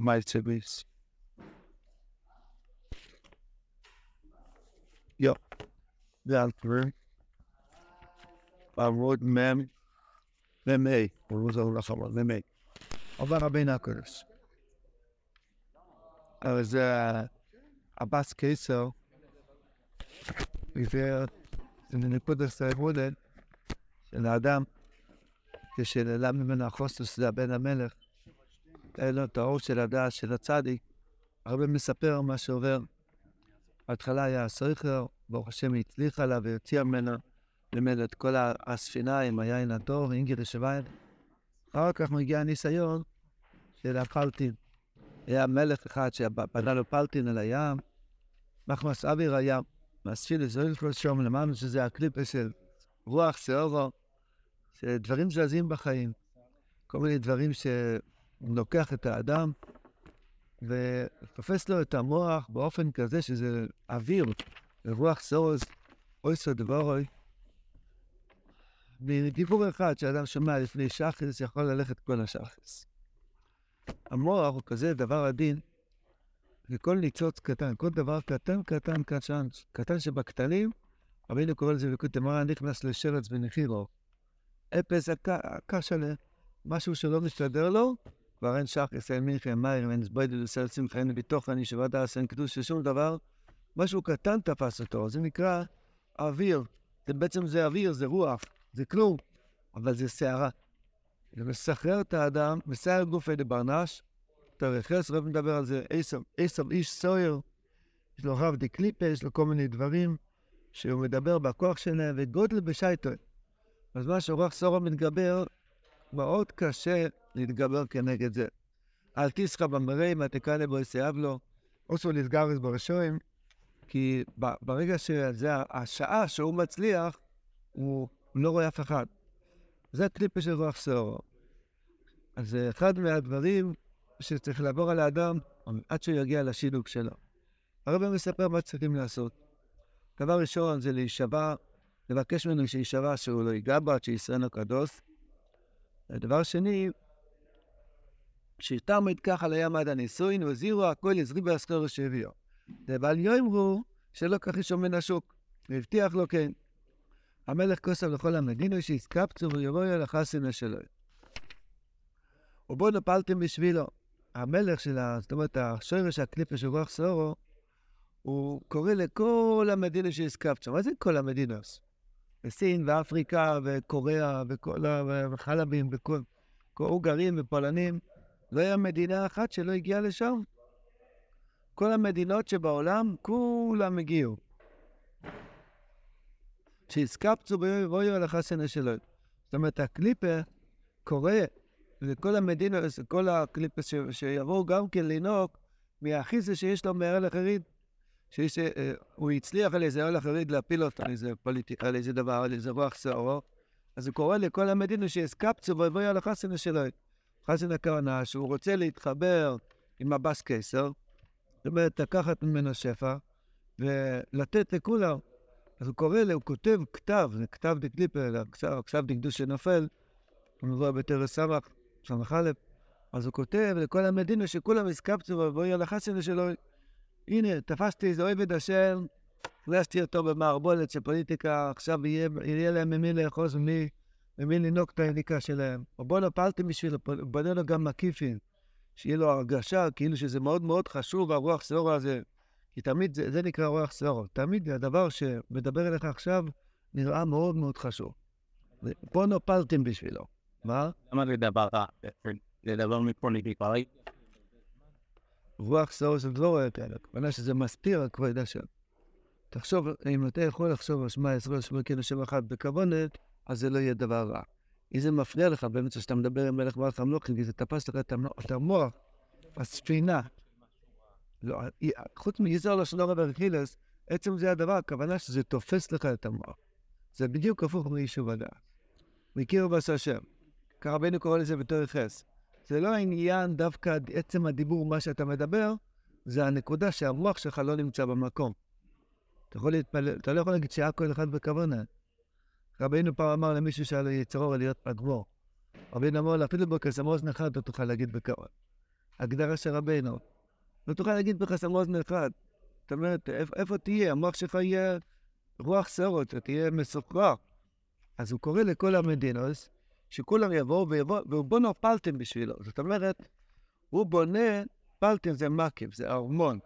Malzebis. Ja, זה אלפר. עמוד מ' ומ', הוא לא לך אמר, ומ'. עבר רבינו הקודש. אבל זה הבאס קיסר, עיוור, זה נקודת העבודת של האדם, כשנעלם ממנו החוסר שזה הבן המלך, אין לו את האור של הדעת של הצדיק, הרבה מספר מה שעובר. בהתחלה היה סריכר, ברוך השם הצליחה לה והוציאה ממנו, לימד את כל הספינה עם היין הטוב, אינגי לשוויין. אחר כך מגיע הניסיון של הפלטין. היה מלך אחד שבנה לו פלטין על הים, מחמס אוויר הים, מהספילה זוהיר כל שום, למדנו שזה הקליפה של רוח סערה, שדברים זזים בחיים, כל מיני דברים שלוקח את האדם ותופס לו את המוח באופן כזה שזה אוויר, רוח סערה, עושה דברו. מדיבור אחד שאדם שומע לפני שחרית, יכול ללכת כל השחרית. המוח הוא כזה דבר עדין, וכל ניצוץ קטן, כל דבר קטן, קטן, קטן, קטן שבקטנים, רבינו קורא לזה בקוט אמרה, נכנס לשרץ בנחירו. אפס הקש עליה, משהו שלא מסתדר לו, כבר אין שחס, אין מלחם, מים, אין זביידו לסל שמחה, אין בתוכן, ישיבה דעש, אין קדוש, שום דבר. משהו קטן תפס אותו, זה נקרא אוויר. זה בעצם זה אוויר, זה רוח, זה כלום, אבל זה סערה. זה מסחרר את האדם, מסער גופי דברנש, תרחס, רב מדבר על זה, עשב איש סויר, יש לו רב דקליפה, יש לו כל מיני דברים שהוא מדבר בכוח שלהם, וגודל בשייטו. אז מה שרוח סורו מתגבר, מאוד קשה להתגבר כנגד זה. אל תסחא במראי, מה תקנא בו יסייב לו, אוסו לסגרס ברשועים, כי ברגע שזה השעה שהוא מצליח, הוא לא רואה אף אחד. זה הקליפה של רוח סורו. אז זה אחד מהדברים שצריך לעבור על האדם עד שהוא יגיע לשילוב שלו. הרב מספר מה צריכים לעשות. דבר ראשון זה להישבע, לבקש ממנו שיישבע שהוא לא ייגע בה, שישראל קדוש. ודבר שני, שיתרמד ככה לים עד הנישואין, והזהירו הכל יזרי בהסחרו שהביאו. ובל יאמרו שלא כך ישום מן השוק, והבטיח לו כן. המלך כוסף לכל המדינו שיסקפצו ויבואו החסנה שלו. ובו נפלתם בשבילו. המלך של ה... זאת אומרת, השורש הקליפה של רוח סורו, הוא קורא לכל המדינות שהזכרת מה זה כל המדינות? בסין ואפריקה וקוריאה וכל החלבים וכל... הונגרים ופולנים. לא היה מדינה אחת שלא הגיעה לשם. כל המדינות שבעולם, כולם הגיעו. שהסקפצו בואי על החסנה שלו. זאת אומרת, הקליפה קורא לכל המדינות, כל הקליפה ש, שיבואו גם כן לנהוג מהאחיזה שיש לו מהרל החריד. שיש, אה, הצליח על איזה הרל החריד להפיל אותו על איזה פוליטיקה, על איזה דבר, על איזה רוח שערו. אז הוא קורא לכל המדינות שהסקפצו ובואי על החסנה שלו. חסן הכוונה שהוא רוצה להתחבר עם הבס קיסר, זאת אומרת, לקחת ממנו שפע ולתת לכולם. אז הוא קורא, הוא כותב כתב, זה כתב דקליפר, כתב דקדוש שנופל, הוא מבוא בתרס סמך, סמך א', אז הוא כותב לכל המדינה שכולם הסקפצו ובואי על החסן שלו, הנה, תפסתי איזה עבד השם, הכנסתי אותו במערבולת של פוליטיקה, עכשיו יהיה, יהיה להם ממי לאחוז ומי ממי לנהוג את היניקה שלהם. או בוא פעלתם בשבילו, בנה לו גם מקיפין, שיהיה לו הרגשה כאילו שזה מאוד מאוד חשוב, הרוח סורו הזה. כי תמיד זה, זה נקרא רוח סורו. תמיד הדבר שמדבר אליך עכשיו נראה מאוד מאוד חשוב. פה נפלתם בשבילו. מה? למה לדבר רע? לדבר מפוליטיקאי? רוח סורו זה לא רואה את האלה. הכוונה שזה מסתיר הכבוד השם. תחשוב, אם אתה יכול לחשוב על שמע ישראל שמע השם אחד בכוונת, אז זה לא יהיה דבר רע. אם זה מפריע לך באמצע שאתה מדבר עם מלך מלך המלוכים, כי זה תפס לך את המוח, הספינה. לא, חוץ מיזהר לשון הרב ארכילס, עצם זה הדבר, הכוונה שזה תופס לך את המוח. זה בדיוק הפוך מיישוב הדעת. מכיר בעשה השם. ככה רבינו קורא לזה בתור חס. זה לא העניין דווקא עצם הדיבור, מה שאתה מדבר, זה הנקודה שהמוח שלך לא נמצא במקום. אתה יכול להתפלל, אתה לא יכול להגיד שהיה כל אחד בכוונה. רבינו פעם אמר למישהו שהיה לו יצרור להיות פגבור. רבינו אמר לו, אפילו בקסם אוזנך אתה תוכל להגיד בכבוד. הגדרה של רבנו. לא תוכל להגיד בחסם אוזן אחד. זאת אומרת, איפה, תהיה? המוח שלך יהיה רוח אתה תהיה מסוכרר. אז הוא קורא לכל המדינוס, שכולם יבואו ויבואו, והוא בונו פלטם בשבילו. זאת אומרת, הוא בונה, פלטם זה מקיף, זה ארמון.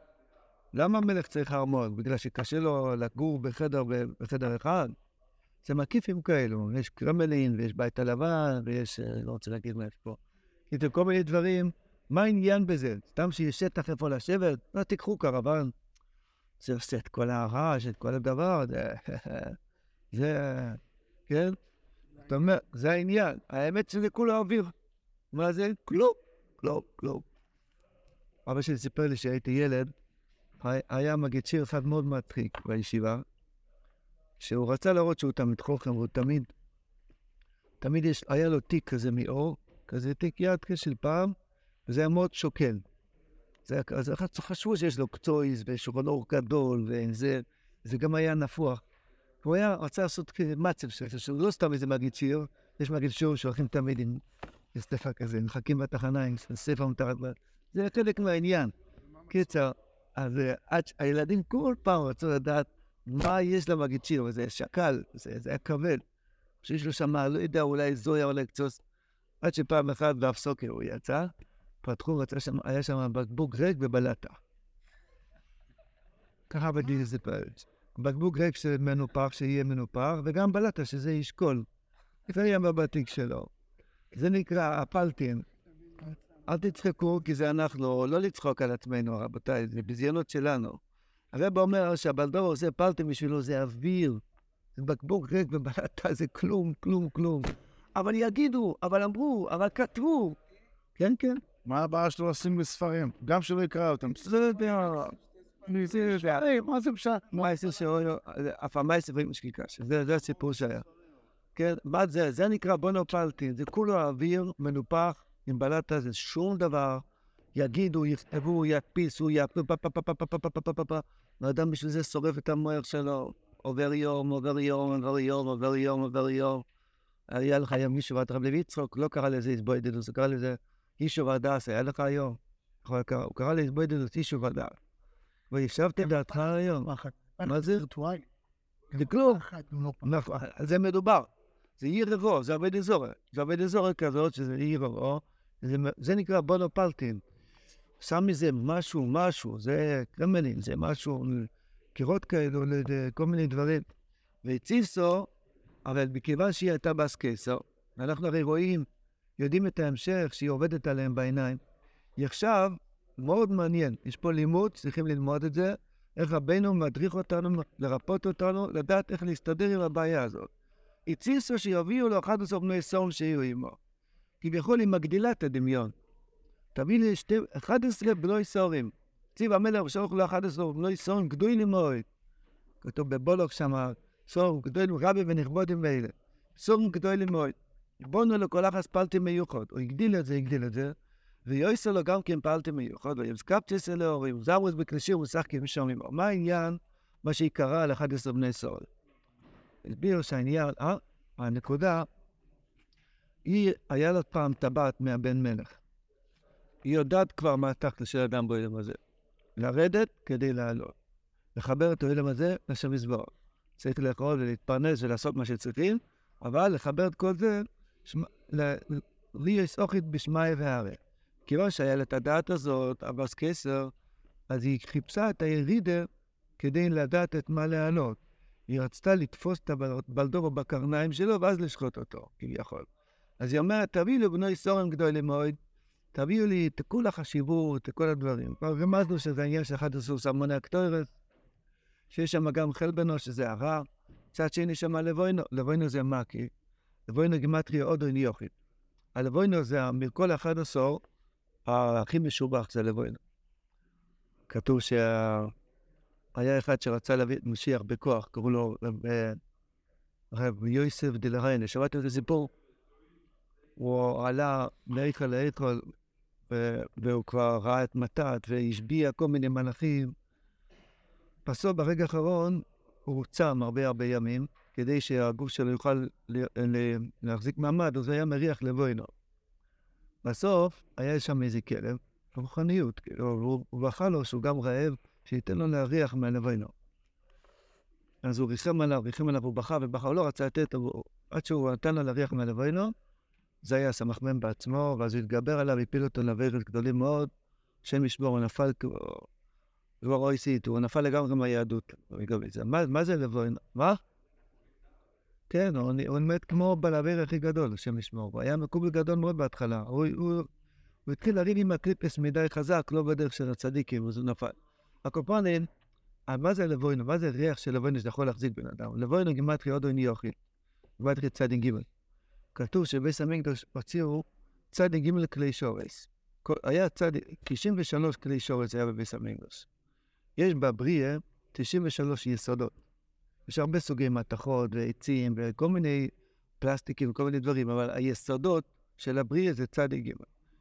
למה המלך צריך ארמון? בגלל שקשה לו לגור בחדר, בחדר אחד? זה מקיפים כאלו, יש קרמלין, ויש בית הלבן, ויש, אה, לא רוצה להגיד מה יש פה. כאילו, כל מיני דברים. מה העניין בזה? סתם שיש שטח איפה לשבת? לא, תיקחו קרוון. זה עושה את כל הרעש, את כל הדבר, זה... זה... כן? זאת אומרת, זה העניין. האמת שזה כולו אוויר. מה זה? כלום, כלום, כלום. אבא שלי סיפר לי שהייתי ילד, היה מגיד שיר אחד מאוד מצחיק בישיבה, שהוא רצה להראות שהוא תמיד חוכם, והוא תמיד, תמיד יש, היה לו תיק כזה מאור, כזה תיק יד של פעם, וזה היה מאוד שוקל. זה, אז חשבו שיש לו קצויז לו אור גדול, וזה זה גם היה נפוח. הוא היה, רצה לעשות מצב שלו, שהוא לא סתם איזה מגיד שיר, יש מגיד שיר שהולכים תמיד עם ספר כזה, מחכים בתחנה עם ספר מתחת, זה חלק מהעניין. קיצר, אז אה, הילדים כל פעם רצו לדעת מה יש למגיד שיר, וזה שקל, זה, זה היה כבד. שיש לו שם, לא יודע, אולי זויה, אולי קצוס. עד שפעם אחת באף סוקר הוא יצא, פתחו, רצה שם, היה שם בקבוק ריק ובלטה. ככה בדיוק זה פרץ. בקבוק ריק שמנופח, שיהיה מנופח, וגם בלטה, שזה ישקול. זה היה בבתיק שלו. זה נקרא הפלטין. אל תצחקו, כי זה אנחנו, לא לצחוק על עצמנו, רבותיי, זה ביזיונות שלנו. הרב אומר שהבלדור עושה פלטין בשבילו, זה אוויר. זה בקבוק ריק ובלטה, זה כלום, כלום, כלום. אבל יגידו, אבל אמרו, אבל כתבו. כן, כן. מה הבעיה שלו לשים בספרים? גם שלא יקרא אותם. בסדר. מה זה משנה? מה העשר שלו? אף פעם ספרים משקיקה, זה הסיפור שהיה. כן, מה זה? זה נקרא בונופלטין, זה כולו אוויר מנופח עם בלטה, זה שום דבר. יגידו, יכתבו, ידפיסו, יפנו, פה פה פה פה פה פה פה פה פה פה האדם בשביל זה שורף את המוח שלו. עובר יום, עובר יום, עובר יום, עובר יום, עובר יום. היה לך היום ואתה רב לוי יצחוק, לא קרא לזה הסבוידדוס, הוא קרא לזה אישו והדס, היה לך היום. הוא קרא להסבוידדוס אישו והדס. וישבתם דעתך היום. מה זה? זה כלום. נכון, על זה מדובר. זה עיר רבו, זה עובד אזור. זה עובד אזור כזאת, שזה עיר רבו. זה נקרא בונופלטין. שם מזה משהו, משהו, זה קרמלין, זה משהו, קירות כאלו, כל מיני דברים. והציסו, אבל מכיוון שהיא הייתה באסקסו, ואנחנו הרי רואים, יודעים את ההמשך, שהיא עובדת עליהם בעיניים. היא עכשיו, מאוד מעניין, יש פה לימוד, צריכים ללמוד את זה, איך רבנו מדריך אותנו, לרפות אותנו, לדעת איך להסתדר עם הבעיה הזאת. הציסו שיביאו לו 11 בני סום שיהיו עמו. כביכול היא מגדילה את הדמיון. תביא לי שתי, 11 בני סורים. ציב המלך שלח לו 11 בני סורים גדולים מאוד. כתוב בבולוק שם, סורים גדולים, רבי ונכבודים ואלה. סורים גדולים מאוד. בונו לכל אחס פלטי מיוחד. הוא הגדיל את זה, הגדיל את זה. ויועסו לו גם כן פלטי מיוחד. ויבסקפטיס אלוהים, זרוס בקלשים ומשחקים שם עמו. מה העניין? מה שעיקרה על 11 בני סורים. הסביר שהעניין, אה, הנקודה, היא, היה לה פעם טבעת מהבן מלך. היא יודעת כבר מה התכל'ס של אדם בעולם הזה. לרדת כדי לעלות. לחבר את העולם הזה לשם מזבח. צריך לאכול ולהתפרנס ולעשות מה שצריכים, אבל לחבר את כל זה, לי יש אוכית בשמאי והרי. כיוון שהיה לה את הדעת הזאת, אבס קסר, אז היא חיפשה את הירידה כדי לדעת את מה להעלות. היא רצתה לתפוס את הבלדור בקרניים שלו ואז לשחוט אותו, כביכול. אז היא אומרת, תביאו לי בני סורם גדולים מאוד, תביאו לי את כל החשיבות, את כל הדברים. כבר רמזנו שזה העניין של אחד הסוס המוני הקטורת, שיש שם גם חלבנו, שזה הרע. מצד שני שם לבוינו, לבוינו זה מקי, לבוינו גימטריה עוד אין יוכית. הלבוינו זה מכל אחד עשור, הכי משובח זה לבוינו. כתוב שה... היה אחד שרצה להביא את משיח בכוח, קראו לו רב יוסף דלריינה. שמעתם את הסיפור? הוא עלה לאיכל לאיכל, והוא כבר ראה את מתת והשביע כל מיני מלאכים. בסוף, ברגע האחרון, הוא צם הרבה הרבה ימים, כדי שהגוף שלו יוכל להחזיק מעמד, אז הוא היה מריח לבוינו. בסוף, היה שם איזה כלב, רוחניות. כאילו, הוא, בכה לו שהוא גם רעב, שייתן לו להריח מהלווינו. אז הוא ריחם עליו, ריחם עליו, הוא בכה ובכה, הוא לא רצה לתת, עד שהוא נתן לו להריח מהלווינו, זה היה סמ"ם בעצמו, ואז הוא התגבר עליו, הפיל אותו לאווירת גדולים מאוד, השם ישמור, הוא נפל, הוא לא רואי סיט, הוא נפל לגמרי מהיהדות. מה, מה זה לבוינו? מה? כן, הוא, הוא מת כמו בלאוויר הכי גדול, השם ישמור. הוא היה מקובל גדול מאוד בהתחלה. הוא, הוא, הוא התחיל לריב עם הקליפס מדי חזק, לא בדרך של הצדיקים, אז הוא נפל. הקופונים, מה זה לבוינו? מה זה ריח של לבוינו שאתה יכול להחזיק בן אדם? לבוינו גימטרי עוד איני אוכל. גימטרי צדין ג' כתוב שבביס המקדוש הוציאו צדין ג' כלי שורש. היה צדין, 93 כלי שורש היה בביס המקדוש. יש בבריאה 93 יסודות. יש הרבה סוגי מתכות ועצים וכל מיני פלסטיקים וכל מיני דברים, אבל היסודות של הבריאה זה צדי ג'.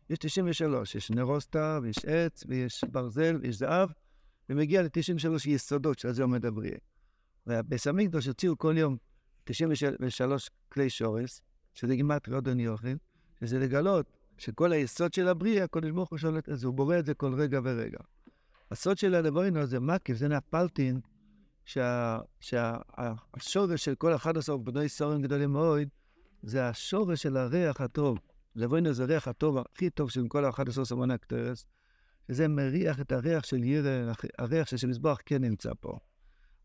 יש 93, יש נרוסטה ויש עץ ויש ברזל ויש זהב, ומגיע ל-93 יסודות שעל זה עומד הבריאה. ובבית המקדוש הוציאו כל יום 93 כלי שורש, שזה גימטרי עוד אני אוכל, שזה לגלות שכל היסוד של הבריאה, הקדוש ברוך הוא שולט על זה, הוא בורא את זה כל רגע ורגע. הסוד של הלבוינו זה מקיף, זה נפלטין, שהשורש של כל 11 בני סורים גדולים מאוד, זה השורש של הריח הטוב. לבוינו זה הריח הטוב הכי טוב של כל ה-11 סמוני הקטרס, שזה מריח את הריח של ירא, הריח של מזבח כן נמצא פה.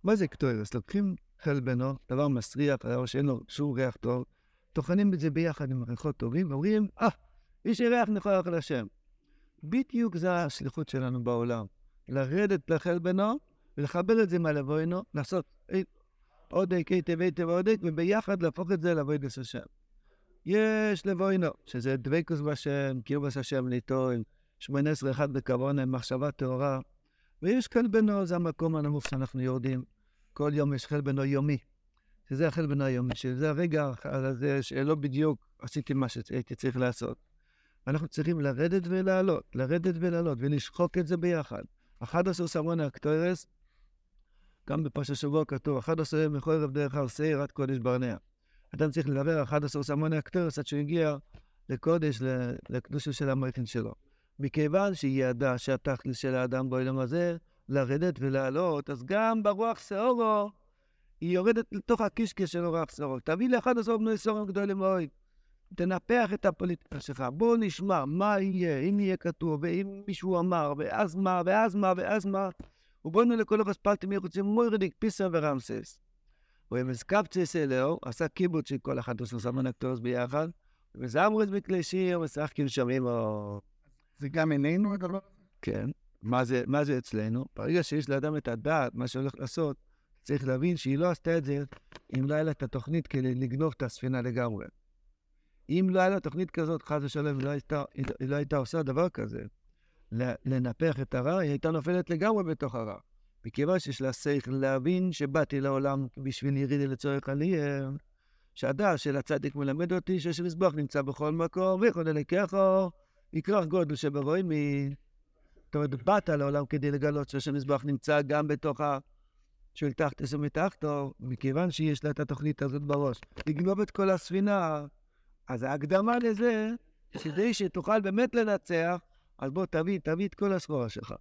מה זה קטורס? לוקחים חלבנו, דבר מסריח, דבר שאין לו שום ריח טוב, טוחנים את זה ביחד עם ריחות טובים, ואומרים, אה, יש לי ריח נכוח להשם. בדיוק זו השליחות שלנו בעולם. לרדת לחלבנו ולחבר את זה מהלבוינו, לעשות עודק, היטב, היטב, עודק, וביחד להפוך את זה לבוינס השם. יש לבוינו, שזה דבקוס בשם, קירבס השם ליטוין, שמונה עשרה אחד בכוונה, מחשבה טהורה, ויש חלבנה, זה המקום הנמוך שאנחנו יורדים. כל יום יש חלבנה יומי, שזה החלבנה היומי, שזה הרגע הזה שלא בדיוק עשיתי מה שהייתי צריך לעשות. אנחנו צריכים לרדת ולעלות, לרדת ולעלות, ולשחוק את זה ביחד. 11 סממני הקטורת, גם בפרשת שבוע כתוב, 11 יום מחורב דרך הר שעיר עד קדש ברנע. אדם צריך לדבר 11 סממני הקטורת עד שהוא הגיע לקודש, לקדושה של המערכת שלו. מכיוון שהיא ידעה שהתכלס של האדם בעולם הזה, לרדת ולעלות, אז גם ברוח שאורו, היא יורדת לתוך הקישקש של רוח שאורו. תביא לאחד עשרה בני סורים גדולים מאוד. תנפח את הפוליטיקה שלך, בוא נשמע מה יהיה, אם יהיה כתוב, ואם מישהו אמר, ואז מה, ואז מה, ואז מה. ובואנו לכל אופס פלטים יחוצים מוירדיק פיסה ורמסס. ומזקפצס אלאו, עשה קיבוץ של כל אחד עושה סמן אקטורס ביחד, וזמרס בכלי שיר, משחקים שומעים או... זה גם עינינו הדבר? כן. מה זה, מה זה אצלנו? ברגע שיש לאדם את הדעת, מה שהולך לעשות, צריך להבין שהיא לא עשתה את זה אם לא היה לה את התוכנית כדי לגנוב את הספינה לגמרי. אם לא היה לה תוכנית כזאת, חס ושלום, לא הייתה, היא לא הייתה עושה דבר כזה, לנפח את הרע, היא הייתה נופלת לגמרי בתוך הרע. מכיוון שיש לה שכל להבין שבאתי לעולם בשביל ירידי לצורך עלייה, שהדעת של הצדיק מלמד אותי שיש מזבח נמצא בכל מקום, ויכול לקחו, יקרח גודל שברואים מ... זאת אומרת, באת לעולם כדי לגלות שיש מזבח נמצא גם בתוך ה... של תחתס ומתחתו, מכיוון שיש לה את התוכנית הזאת בראש. לגנוב את כל הספינה, אז ההקדמה לזה, כדי שתוכל באמת לנצח, אז בוא תביא, תביא את כל הסחורה שלך.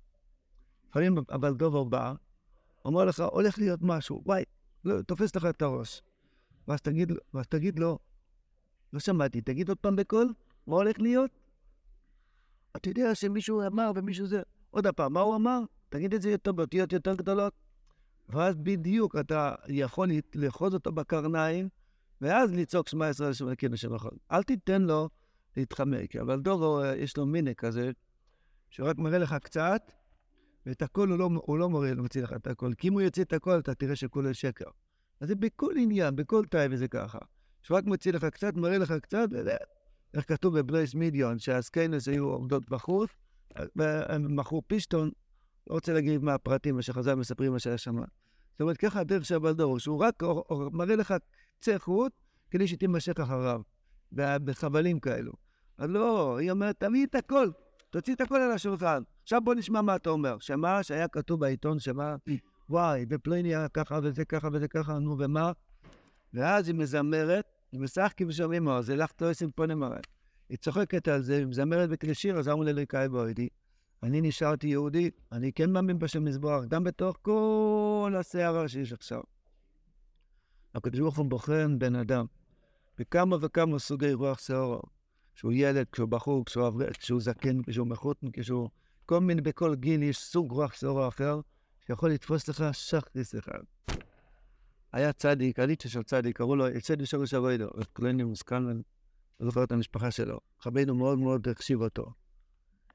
לפעמים הבלדובר בא, אומר לך, הולך להיות משהו, וואי, לא, תופס לך את הראש. ואז תגיד, ואז תגיד לו, לא שמעתי, תגיד עוד פעם בקול, מה הולך להיות? אתה יודע שמישהו אמר ומישהו זה... עוד פעם, מה הוא אמר? תגיד את זה יותר באותיות יותר גדולות. ואז בדיוק אתה יכול לאחוז אותו בקרניים, ואז לצעוק שמע ישראל שם אלוקינו השם אחד. אל תיתן לו להתחמק, אבל דורו, יש לו מיני כזה, שרק מראה לך קצת, ואת הכל הוא לא, הוא לא מראה, לא מוציא לך את הכל. כי אם הוא יוציא את הכל, אתה תראה שכולו שקר. אז זה בכל עניין, בכל תאי וזה ככה. שרק מוציא לך קצת, מראה לך קצת. איך כתוב בבלייס מידיון, שהסקיינס היו עומדות בחוץ, מכרו פישטון, לא רוצה להגיד מה הפרטים, מה שחז"ל מספרים מה שהיה שם. זאת אומרת, ככה הדרך של הבלדור, שהוא רק מראה לך קצה חוט כדי שתימשך אחריו, בחבלים כאלו. אז לא, היא אומרת, תביא את הכל, תוציא את הכל על השולחן. עכשיו בוא נשמע מה אתה אומר. שמה שהיה כתוב בעיתון, שמה, וואי, בפלייני היה ככה וזה ככה וזה ככה, נו ומה? ואז היא מזמרת, היא משחקים ושומעים מה, זה לך תועסים פה נמרת. היא צוחקת על זה, היא מזמרת בכלי שיר, אז אמרו לליקאי בוידי. אני נשארתי יהודי, אני כן מאמין בשם מזבח, גם בתוך כל הסערה שיש עכשיו. הקדוש ברוך הוא בוחן בן אדם בכמה וכמה סוגי רוח שערה. כשהוא ילד, כשהוא בחור, כשהוא אברך, כשהוא זקן, כשהוא מחותן, כשהוא... כל מיני, בכל גיל יש סוג רוח שערה אחר, שיכול לתפוס לך שחריס אחד. היה צדיק, הליטה של צדיק, קראו לו יצד שורש אבוידו, קלני מוסקן, לא זוכר את המשפחה שלו. רבינו מאוד מאוד החשיב אותו.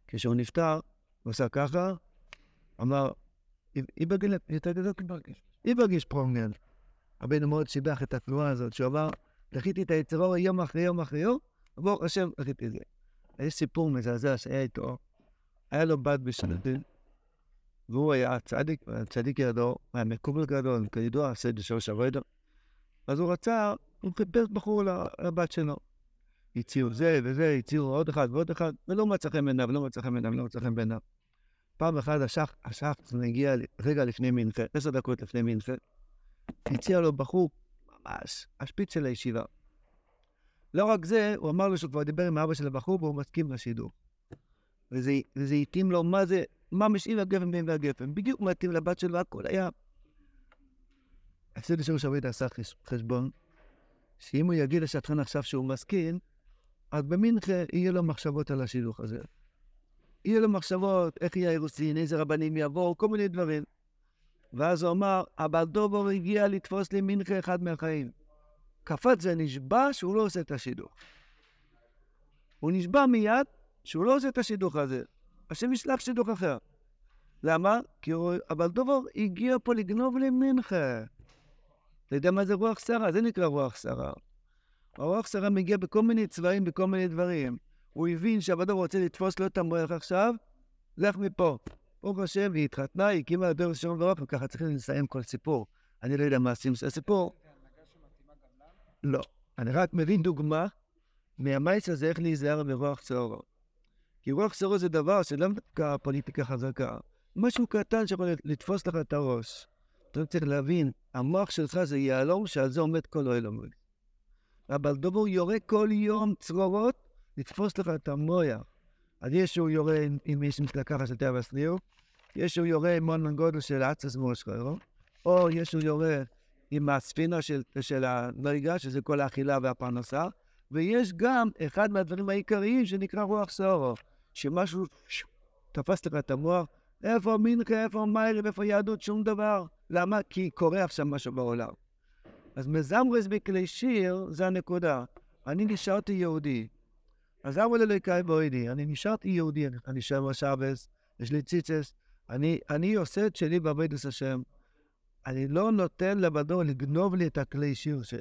כשהוא נפטר, הוא עשה ככה, אמר, איבגיש פרונגן. רבינו מאוד שיבח את התנועה הזאת, שהוא אמר, דחיתי את היצרו יום אחרי יום אחרי יום, ברוך השם, דחיתי את זה. יש סיפור מזעזע שהיה איתו, היה לו בת בשנתיים, והוא היה צדיק, צדיק ידו, היה מקובל גדול, כידוע, עשה את זה שורש אבוידו. אז הוא רצה, הוא חיפש בחור לבת שלו. הציעו זה וזה, הציעו עוד אחד ועוד אחד, ולא מצא חן בעיניו, לא מצא חן בעיניו, לא מצא חן בעיניו. פעם אחת השח, השח הגיע רגע לפני מנחה, עשר דקות לפני מנחה, הציע לו בחור ממש השפיץ של הישיבה. לא רק זה, הוא אמר לו שהוא כבר דיבר עם אבא של הבחור והוא מסכים לשידור. וזה, וזה התאים לו מה זה, מה משאיר הגפן בין והגפן. בדיוק מתאים לבת שלו, הכל היה... הפסיד לשאול שביט עשה חשבון, שאם הוא יגיד לשטחן עכשיו שהוא מסכים, אז במינכה יהיה לו מחשבות על השידוך הזה. יהיה לו מחשבות, איך יהיה האירוסין, איזה רבנים יבואו, כל מיני דברים. ואז הוא אמר, אבל דובור הגיע לתפוס לי מינכה אחד מהחיים. קפץ ונשבע שהוא לא עושה את השידוך. הוא נשבע מיד שהוא לא עושה את השידוך הזה. השם ישלח שידוך אחר. למה? כי הוא... אבל דובור הגיע פה לגנוב לי מינכה. אתה יודע מה זה רוח שרה? זה נקרא רוח שרה. הרוח שרה מגיע בכל מיני צבעים, בכל מיני דברים. הוא הבין שהבדור רוצה לתפוס לו את המוח עכשיו, לך מפה. ברוך השם, והיא התחתנה, היא הקימה לדור שלום ורוח, וככה צריכים לסיים כל סיפור. אני לא יודע מה עושים הסיפור. לא. אני רק מבין דוגמה מהמייס הזה איך להיזהר מרוח צהרו. כי רוח צהרו זה דבר שלא דווקא פוליטיקה חזקה. משהו קטן שיכול לתפוס לך את הראש. אתה צריך להבין, המוח שלך זה יהלום שעל זה עומד כל העולם. אבל דובור יורה כל יום צרורות לתפוס לך את המויה. אז יש שהוא יורה עם איש מסלקחה של טבע סניר, יש שהוא יורה עם מון גודל של עצס מושכרו, או יש שהוא יורה עם הספינה של, של הנריגה, שזה כל האכילה והפרנסה, ויש גם אחד מהדברים העיקריים שנקרא רוח סורו, שמשהו ש... תפס לך את המוח, איפה מינכה, איפה מיירי, איפה יהדות, שום דבר. למה? כי קורה עכשיו משהו בעולם. אז מזמרס בכלי שיר זה הנקודה. אני נשארתי יהודי. אז למה לליקאי בוידי? אני נשארתי יהודי, אני נשאר בשבס, יש לי ציצס. אני, אני עושה את שלי בעבודת השם. אני לא נותן לבדור לגנוב לי את הכלי שיר שלי.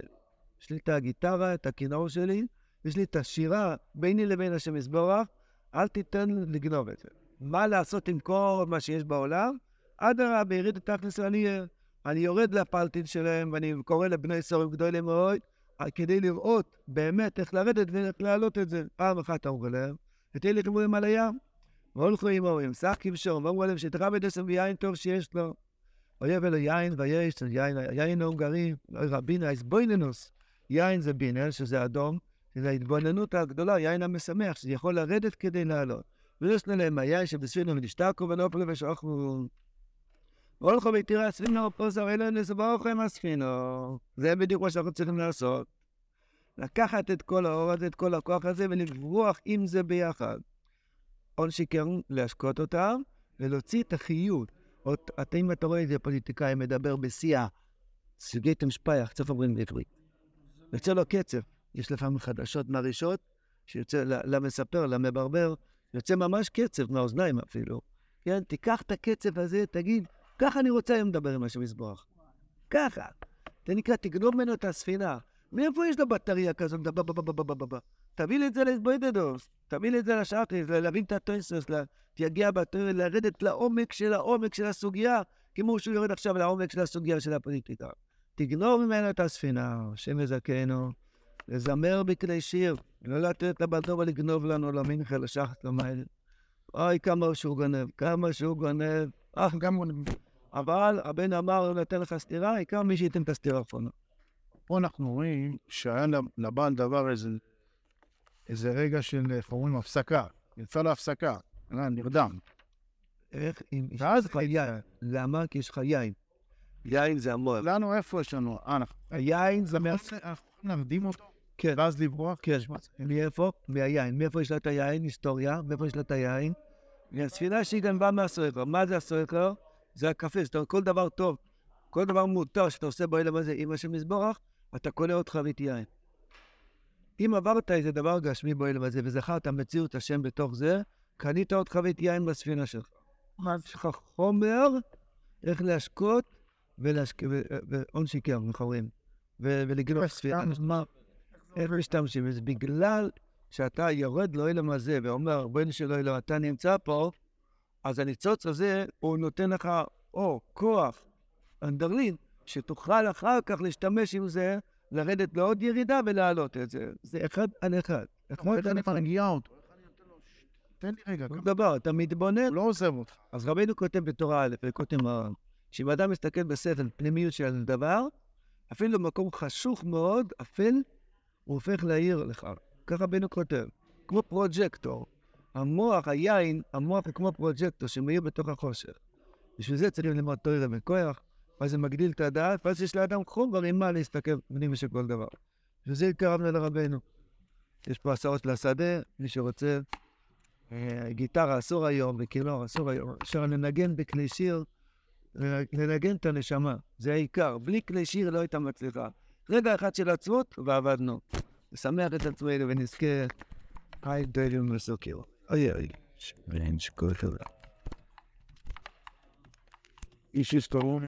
יש לי את הגיטרה, את הכינור שלי, יש לי את השירה ביני לבין השם יסבורך, אל תיתן לגנוב את זה. מה לעשות עם כל מה שיש בעולם? אדרבה, יריד את תכלס אני, אני יורד לפלטין שלהם, ואני קורא לבני סורים גדולים מאוד, כדי לראות באמת איך לרדת ואיך להעלות את זה. פעם אחת אמרו להם, ותהיה לי חיבורים על הים. והולכו עם ההורים, שח כבשור, ואמרו להם שתראה בדסם ויין טוב שיש לו. אויב אלו יין ויש, יין, יין ההונגרי, רבינה, איזבויננוס. יין זה בינה, שזה אדום, שזה ההתבוננות הגדולה, יין המשמח, שזה יכול לרדת כדי לעלות. ויש להם היין שבספינו ונשתקו ונופלו ושוכנו. והולכו ותראה הספינו, פוסר אלו נסבוכם הספינו. זה בדיוק מה שאנחנו צריכים לעשות. לקחת את כל האור הזה, את כל הכוח הזה, ולברוח עם זה ביחד. הון שיקר, להשקות אותם, ולהוציא את החיות. אתה, אם אתה רואה איזה פוליטיקאי מדבר בשיא סוגי תמשפייך, צוף אומרים בעברית. יוצא לו קצב. יש לפעמים חדשות מרעישות, שיוצא למספר, למברבר, יוצא ממש קצב, מהאוזניים אפילו. כן, תיקח את הקצב הזה, תגיד, ככה אני רוצה היום לדבר עם השם יזבוח. ככה. זה נקרא, תגנוב ממנו את הספינה. מאיפה יש לו בטריה כזאת? תביא לי את זה להסבוידדוס, תביא לי את זה לשארטיס, להבין את הטויסוס, תגיע בטריה, לרדת לעומק של העומק של הסוגיה, כמו שהוא יורד עכשיו לעומק של הסוגיה של הפוליטיקה. תגנוב ממנו את הספינה, השם יזכנו, לזמר בכלי שיר, לא לתת לבדור לגנוב לנו למינכה, לשחת למייל. אוי, כמה שהוא גונב, כמה שהוא גונב. אה, גם גונב. אבל הבן אמר, נותן לך סטירה, העיקר מי שייתן את הסטירה האחרונה. פה אנחנו רואים שהיה לבעל דבר איזה, איזה רגע של, איך אומרים, הפסקה. יצא להפסקה, נרדם. איך אם יש לך יין. למה? כי יש לך יין. יין זה המוח. לנו איפה יש לנו? אה, אנחנו היין זה מה... אנחנו יכולים להרדים אותו, כן. ואז לברוח? כן. מאיפה? מהיין. מאיפה יש לה את היין? היסטוריה. מאיפה יש לה את היין? מהספינה שהיא גם באה מהסוער. מה זה הסוער? זה הקפה. זאת אומרת, כל דבר טוב, כל דבר מותר שאתה עושה באלם הזה עם השם יזבורך, אתה קונה עוד חבית יין. אם עברת איזה דבר גשמי באלם הזה וזכרת מציאות השם בתוך זה, קנית עוד חבית יין בספינה שלך. יש לך חומר איך להשקות והון שיקר? ו- ולגנוב ספינה. איך משתמשים בזה? בגלל שאתה יורד לאלם הזה ואומר, בואי שלא אלוהים, אתה נמצא פה, אז הניצוץ הזה, הוא נותן לך או כוח, אנדרלין, שתוכל אחר כך להשתמש עם זה, לרדת לעוד ירידה ולהעלות את זה. זה אחד על אחד. כמו איך אני. מרגיע אותו. איך אני נותן לו, "שט, תן לי רגע, כל ככה." דבר, אתה מתבונן. הוא לא עוזב אותך. אז רבינו כותב בתורה א', וכותב מרן, שאם אדם מסתכל בשכל, פנימיות של דבר, אפילו במקום חשוך מאוד, אפל, הוא הופך להעיר לך. ככה רבינו כותב, כמו פרוג'קטור. המוח, היין, המוח הוא כמו פרוג'קטור שמאיר בתוך החושך. בשביל זה צריכים ללמוד תוירה בכוח, ואז זה מגדיל את הדעת, ואז יש לאדם חומר עם מה להסתכל פנימה של כל דבר. בשביל זה התקרבנו לרבנו. יש פה הסעות לשדה, מי שרוצה. אה, גיטרה אסור היום, וכינור אסור היום. אפשר לנגן בכלי שיר, אה, לנגן את הנשמה, זה העיקר. בלי כלי שיר לא הייתה מצליחה. רגע אחד של עצמות, ועבדנו. לשמח את עצמנו ונזכה חי דוילים וסוקר. אוי אוי. שאין שכל חברה. איש יסתרון.